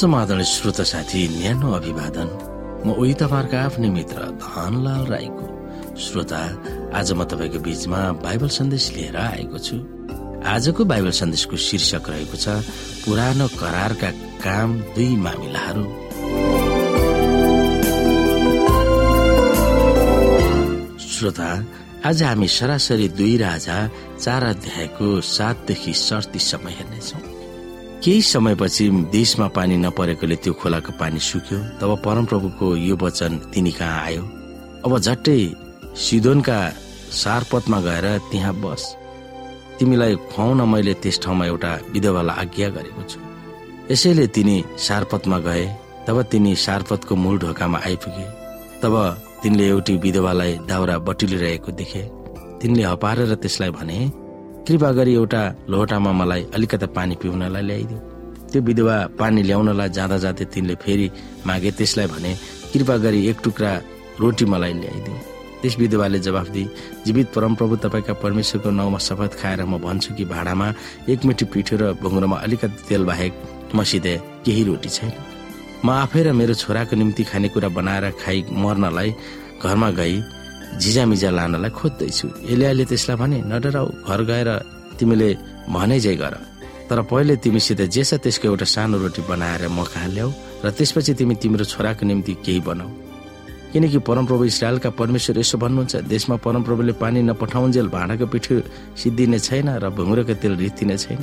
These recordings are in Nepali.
समाधान श्रोता साथी न्यानो अभिवादन। म उही तपाईँहरूको आफ्नै मित्र धनलाल राईको श्रोता। आज म तपाईँको बीचमा बाइबल सन्देश लिएर आएको छु। आजको बाइबल सन्देशको शीर्षक रहेको छ पुरानो करारका काम दुई मामिलाहरू। श्रोता आज हामी सरासरी दुई राजा चार अध्यायको सातदेखि सडतिससम्म हेर्नेछौँ। केही समयपछि देशमा पानी नपरेकोले त्यो खोलाको पानी सुक्यो। तब परमप्रभुको यो वचन तिनी कहाँ आयो? अब झट्टै सिदोनका सारपथमा गएर त्यहाँ बस। तिमीलाई खुवाउन मैले त्यस ठाउँमा एउटा विधवालाई आज्ञा गरेको छु। यसैले तिनी सारपथमा गए तब तिनी सारपथको मूल ढोकामा आइपुगे। तब तिनले एउटी विधवालाई दाउरा बटुलिरहेको देखे। तिनले हपारेर त्यसलाई भने कृपा गरी एउटा लोटामा मलाई अलिकता पानी पिउनलाई ल्याइदियो। त्यो विधवा पानी ल्याउनलाई जाँदा जाँदै तिनले फेरि मागे त्यसलाई भने कृपा गरी एक टुक्रा रोटी मलाई ल्याइदियो। त्यस विधवाले जवाफ दिए जीवित परमप्रभु तपाईँका परमेश्वरको नाउँमा शपथ खाएर म भन्छु कि भाँडामा एक मिठी पिठो र भुङ्ग्रोमा अलिकति तेल बाहेक मसित केही रोटी छैन। म आफै र मेरो छोराको निम्ति खानेकुरा बनाएर खाइ मर्नलाई घरमा गई झिजामिजा लानलाई खोज्दैछु। एलियाले त्यसलाई भने नडराउ घर गएर तिमीले भने जै गर। तर पहिले तिमीसित जे छ त्यसको एउटा सानो रोटी बनाएर म कहाँ ल्याऊ र त्यसपछि तिमी तिम्रो छोराको निम्ति केही बनाऊ। किनकि परमप्रभु इसरायलका परमेश्वर यसो भन्नुहुन्छ देशमा परमप्रभुले पानी नपठाउन्जेल भाँडाको पिठो सिद्धिने छैन र भुङ्रोको तेल रित्तिने छैन।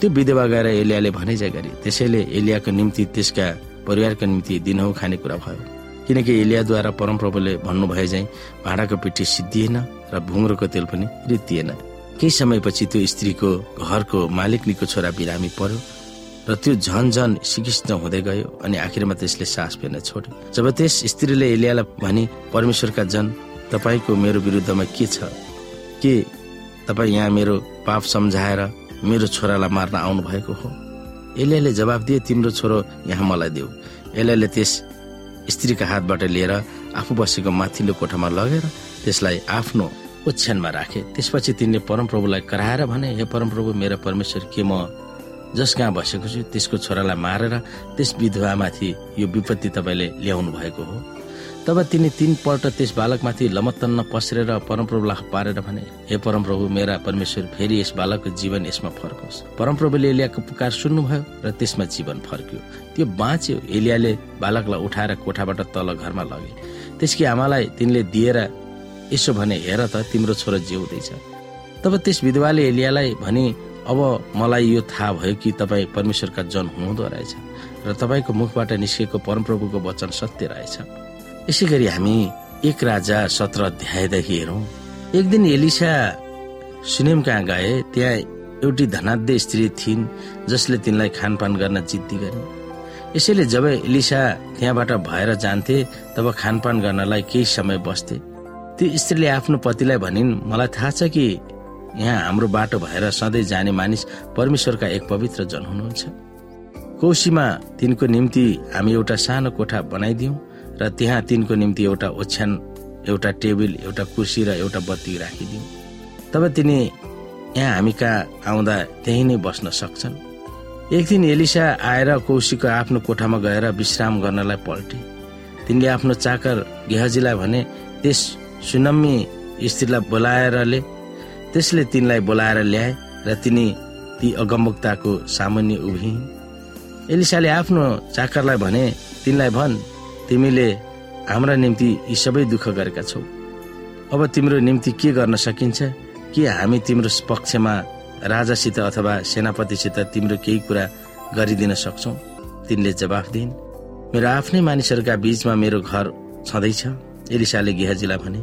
त्यो विधवा गएर एलियाले भने जा गरे। त्यसैले एलियाको निम्ति त्यसका परिवारको निम्ति दिनहौ खानेकुरा भयो। किनकि एलियाद्वारा परमप्रभुले भन्नुभए चाहिँ भाँडाको पिठी सिद्धिएन र भुङ्रोको तेल पनि रित्तिएन। केही समयपछि त्यो स्त्रीको घरको मालिकनीको छोरा बिरामी पर्यो र त्यो झन झन सिकिस्त हुँदै गयो अनि आखिरमा त्यसले सास फेर्न छोड्यो। जब त्यस स्त्रीले एलियालाई भने परमेश्वरका जन तपाईँको मेरो विरुद्धमा के छ? के तपाईँ यहाँ मेरो पाप सम्झाएर मेरो छोरालाई मार्न आउनु भएको हो? एलियाले जवाब दिए तिम्रो छोरो यहाँ मलाई देऊ। एलियाले त्यस स्त्रीका हातबाट लिएर आफू बसेको माथिल्लो कोठामा लगेर त्यसलाई आफ्नो ओछ्यानमा राखे। त्यसपछि तिनले परमप्रभुलाई कराएर भने हे परमप्रभु मेरो परमेश्वर के म जस कहाँ बसेको छु त्यसको छोरालाई मारेर त्यस विधवामाथि यो विपत्ति तपाईँले ल्याउनु भएको हो? तब तिनी तीनपल्ट त्यस बालकमाथि लमत्तन्न पस्रेर परमप्रभुलाई पारेर भने हे परमप्रभु मेरा परमेश्वर फेरि यस बालकको जीवन यसमा फर्कोस् परमप्रभुले एलियाको पुकार सुन्नुभयो र त्यसमा जीवन फर्क्यो। त्यो बाँच्यो। एलियाले बालकलाई उठाएर कोठाबाट तल घरमा लगे। त्यसकी आमालाई तिनले दिएर यसो भने हेर त तिम्रो छोरा जिउँदैछ तब त्यस विधवाले एलियालाई भने अब मलाई यो थाहा भयो कि तपाईँ परमेश्वरका जन हुनुहुँदो रहेछ र तपाईँको मुखबाट निस्केको परमप्रभुको वचन सत्य रहेछ। यसै गरी हामी एक राजा सत्र अध्यायदेखि हेरौँ। एक दिन एलिसा सुनेम कहाँ गए त्यहाँ एउटी धनाध्य स्त्री थिइन् जसले तिनलाई खानपान गर्न जिद्दी गरे। यसैले जब एलिसा त्यहाँबाट भएर जान्थे तब खानपान गर्नलाई केही समय बस्थे। त्यो स्त्रीले आफ्नो पतिलाई भनिन् मलाई थाहा छ कि यहाँ हाम्रो बाटो भएर सधैँ जाने मानिस परमेश्वरका एक पवित्र जन हुनुहुन्छ। कोशीमा तिनको निम्ति हामी एउटा सानो कोठा बनाइदियौँ र त्यहाँ तिनको निम्ति एउटा ओछ्यान एउटा टेबल एउटा कुर्सी र एउटा बत्ती राखिदिउँ। तब तिनी यहाँ हामी कहाँ आउँदा त्यही नै बस्न सक्छन्। एक दिन एलिसा आएर कौशीको आफ्नो कोठामा गएर विश्राम गर्नलाई पल्टे। तिनले आफ्नो चाकर गेहजीलाई भने त्यस सुनम्मी स्त्रीलाई बोलाएरले। त्यसले तिनलाई बोलाएर ल्याए र तिनी ती अगमवक्ताको सामान्य उभिन्। एलिसाले आफ्नो चाकरलाई भने तिनलाई भन् तिमीले हाम्रा निम्ति यी सबै दुःख गरेका छौ। अब तिम्रो निम्ति के गर्न सकिन्छ? कि हामी तिम्रो पक्षमा राजासित अथवा सेनापतिसित तिम्रो केही कुरा गरिदिन सक्छौ? तिनले जवाफ दिइन् मेरो आफ्नै मानिसहरूका बीचमा मेरो घर छँदैछ। एलिसाले गेहजीलाई भने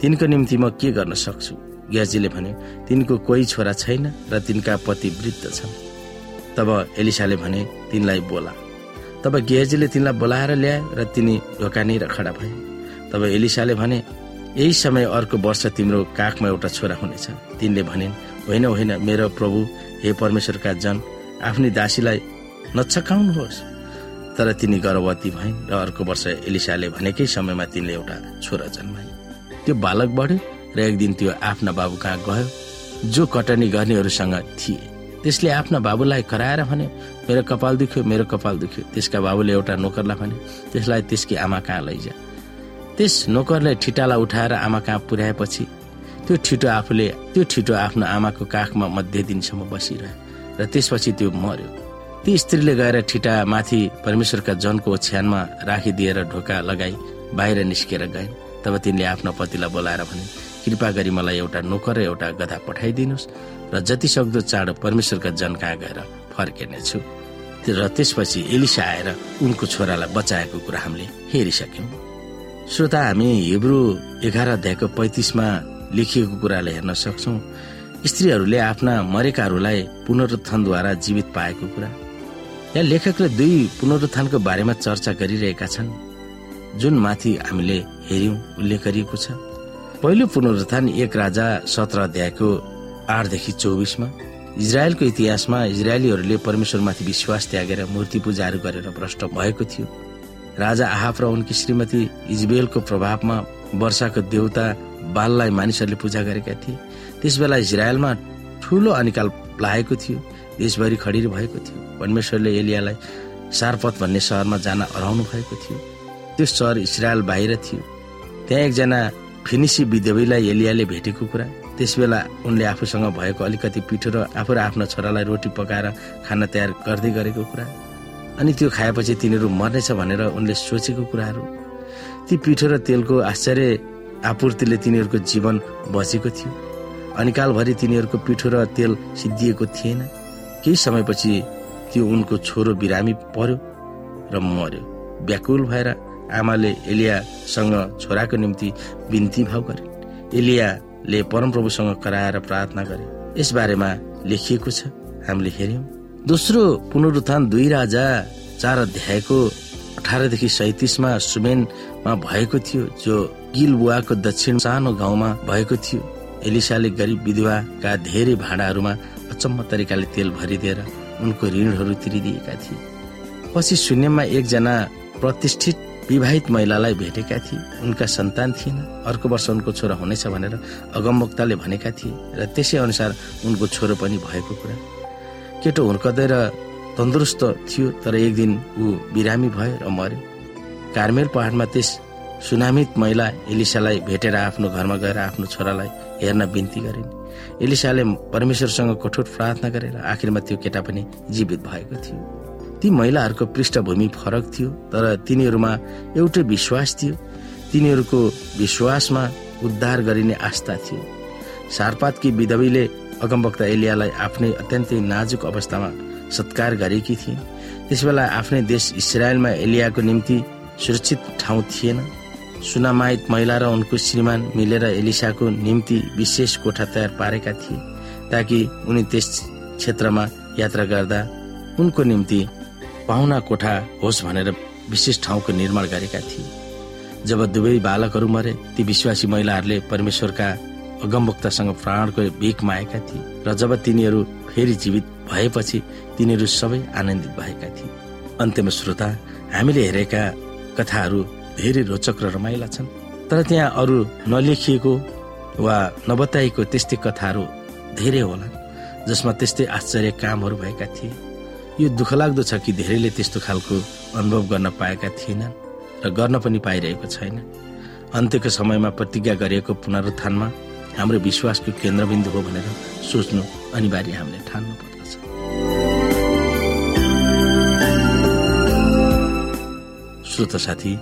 तिनको निम्ति म के गर्न सक्छु? गेहजीले भने तिनको कोही छोरा छैन र तिनका पति वृद्ध छन्। तब एलिसाले भने तिनलाई बोला। तब गेहजीले तिनलाई बोलाएर ल्याए र तिनी ढोकानी र खडा भए। तब एलिसाले भने यही समय अर्को वर्ष तिम्रो काखमा एउटा छोरा हुनेछ। तिनले भनिन् होइन होइन मेरो प्रभु हे परमेश्वरका जन आफ्नी दासीलाई नछकाउनुहोस्। तर तिनी गर्भवती भइन् र अर्को वर्ष एलिसाले भनेकै समयमा तिनले एउटा छोरा जन्माए। त्यो बालक बढ्यो र एक दिन त्यो आफ्ना बाबु कहाँ गयो जो कटनी गर्नेहरूसँग थिए। त्यसले आफ्ना बाबुलाई कराएर भने मेरो कपाल दुख्यो मेरो कपाल दुख्यो। त्यसका बाबुले एउटा नोकरलाई भने त्यसलाई त्यसकी आमा कहाँ लैजा? त्यस नोकरले ठिटालाई उठाएर आमा कहाँ पुर्याएपछि त्यो छिटो आफूले त्यो छिटो आफ्नो आमाको काखमा मध्य दिनसम्म बसिरह्यो र त्यसपछि त्यो मर्यो ती स्त्रीले गएर ठिटा माथि परमेश्वरका जनको ओछ्यानमा राखिदिएर ढोका लगाई बाहिर निस्केर गइन्। तब तिनले आफ्नो पतिलाई बोलाएर भने कृपा गरी मलाई एउटा नोकर र एउटा गधा पठाइदिनुहोस् र जति सक्दो चाँडो परमेश्वरका जन कहाँ गएर फर्किनेछु। र त्यसपछि एलिसा आएर उनको छोरालाई बचाएको कुरा हामीले हेरिसक्यौँ। श्रोता हामी हिब्रू एघार अध्यायको पैतिसमा लेखिएको कुरालाई हेर्न सक्छौ। स्त्रीहरूले आफ्ना मरेकाहरूलाई पुनरुत्थानद्वारा जीवित पाएको कुरा। यहाँ लेखकले दुई पुनरुत्थानको बारेमा चर्चा गरिरहेका छन्। जुन माथि हामीले हेर्यौं उल्लेख गरिएको छ। पहिलो पुनरुत्थान एक राजा सत्र अध्यायको आठदेखि चौबिसमा इजरायलको इतिहासमा इजरायलीहरूले परमेश्वरमाथि विश्वास त्यागेर मूर्ति पूजाहरू गरेर भ्रष्ट भएको थियो। राजा आहाफ र उनकी श्रीमती इजबेलको प्रभावमा वर्षाको देउता बाललाई मानिसहरूले पूजा गरेका थिए। त्यस बेला इजरायलमा ठुलो अनिकाल लागेको थियो देशभरि खडिर भएको थियो। परमेश्वरले एलियालाई सारपथ भन्ने सहरमा जान हराउनु भएको थियो। त्यो सहर इजरायल बाहिर थियो। त्यहाँ एकजना फिनिसी विधवीलाई एलियाले भेटेको कुरा त्यस बेला उनले आफूसँग भएको अलिकति पिठो र आफू र आफ्नो छोरालाई रोटी पकाएर खाना तयार गर्दै गरेको कुरा अनि त्यो खाएपछि तिनीहरू मर्नेछ भनेर उनले सोचेको कुराहरू। ती पिठो र तेलको आश्चर्य आपूर्तिले तिनीहरूको जीवन बचेको थियो। अनि कालभरि तिनीहरूको पिठो र तेल सिद्धिएको थिएन। केही समयपछि त्यो उनको छोरो बिरामी पर्यो र मर्यो। व्याकुल भएर आमाले एलियासँग छोराको निम्ति बिन्ती भाव गरे। एलियाले परमप्रभुसँग कराएर प्रार्थना गरे। यस बारेमा लेखिएको छ। हामीले हेर्यौं दोस्रो पुनरुत्थान दुई राजा चार अध्यायको अठारदेखि सैतिसमा सुमेनमा भएको थियो जो गिलबुवाको दक्षिण सानो गाउँमा भएको थियो। एलिसाले गरिब विधवाका धेरै भाँडाहरूमा अचम्म तरिकाले तेल भरिदिएर उनको ऋणहरू तिरिदिएका थिए। पछि शून्यमा एकजना प्रतिष्ठित विवाहित महिलालाई भेटेका थिए। उनका सन्तान थिएन। अर्को वर्ष उनको छोरा हुनेछ भनेर अगमवक्ताले भनेका थिए र त्यसै अनुसार उनको छोरो पनि भएको कुरा। केटो हुर्कदै र तन्दुरुस्त थियो तर एक दिन ऊ बिरामी भयो र मर्यो कार्मेल पहाडमा त्यस सुनामित महिला एलिसालाई भेटेर आफ्नो घरमा गएर आफ्नो छोरालाई हेर्न बिन्ती गरिन्। एलिसाले परमेश्वरसँग कठोर प्रार्थना गरेर आखिरमा त्यो केटा पनि जीवित भएको थियो। ती महिलाहरूको पृष्ठभूमि फरक थियो तर तिनीहरूमा एउटै विश्वास थियो। तिनीहरूको विश्वासमा उद्धार गरिने आस्था थियो। सारपातकी विधवीले अगमवक्ता एलियालाई आफ्नै अत्यन्तै नाजुक अवस्थामा सत्कार गरेकी थिए त्यसबेला आफ्नै देश इसरायलमा एलियाको निम्ति सुरक्षित ठाउँ थिएन। सुनामाइत महिला र उनको श्रीमान मिलेर एलिसाको निम्ति विशेष कोठा तयार पारेका थिए ताकि उनी त्यस क्षेत्रमा यात्रा गर्दा उनको निम्ति पाहुना कोठा होस् भनेर विशेष ठाउँको निर्माण गरेका थिए। जब दुवै बालकहरू मरे ती विश्वासी महिलाहरूले परमेश्वरका अगमभक्तसँग प्राणको भिख मागेका थिए र जब तिनीहरू फेरि जीवित भएपछि तिनीहरू सबै आनन्दित भएका थिए। अन्त्यमा श्रोता हामीले हेरेका कथाहरू धेरै रोचक र रमाइला छन् तर त्यहाँ अरू नलेखिएको वा नबताइएको त्यस्तै कथाहरू धेरै होला जसमा त्यस्तै आश्चर्य कामहरू भएका थिए। यो दुःख लाग्दो छ कि धेरैले त्यस्तो खालको अनुभव गर्न पाएका थिएनन् र गर्न पनि पाइरहेको छैन। अन्त्यको समयमा प्रतिज्ञा गरिएको पुनरुत्थानमा हाम्रो विश्वासको केन्द्रबिन्दु हो भनेर सोच्नु अनिवार्य हामीले ठान्नु पर्दछ श्रोत साथी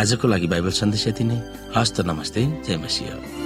आजको लागि बाइबल सन्देश यति नै। हस्त नमस्ते जय मसिंह।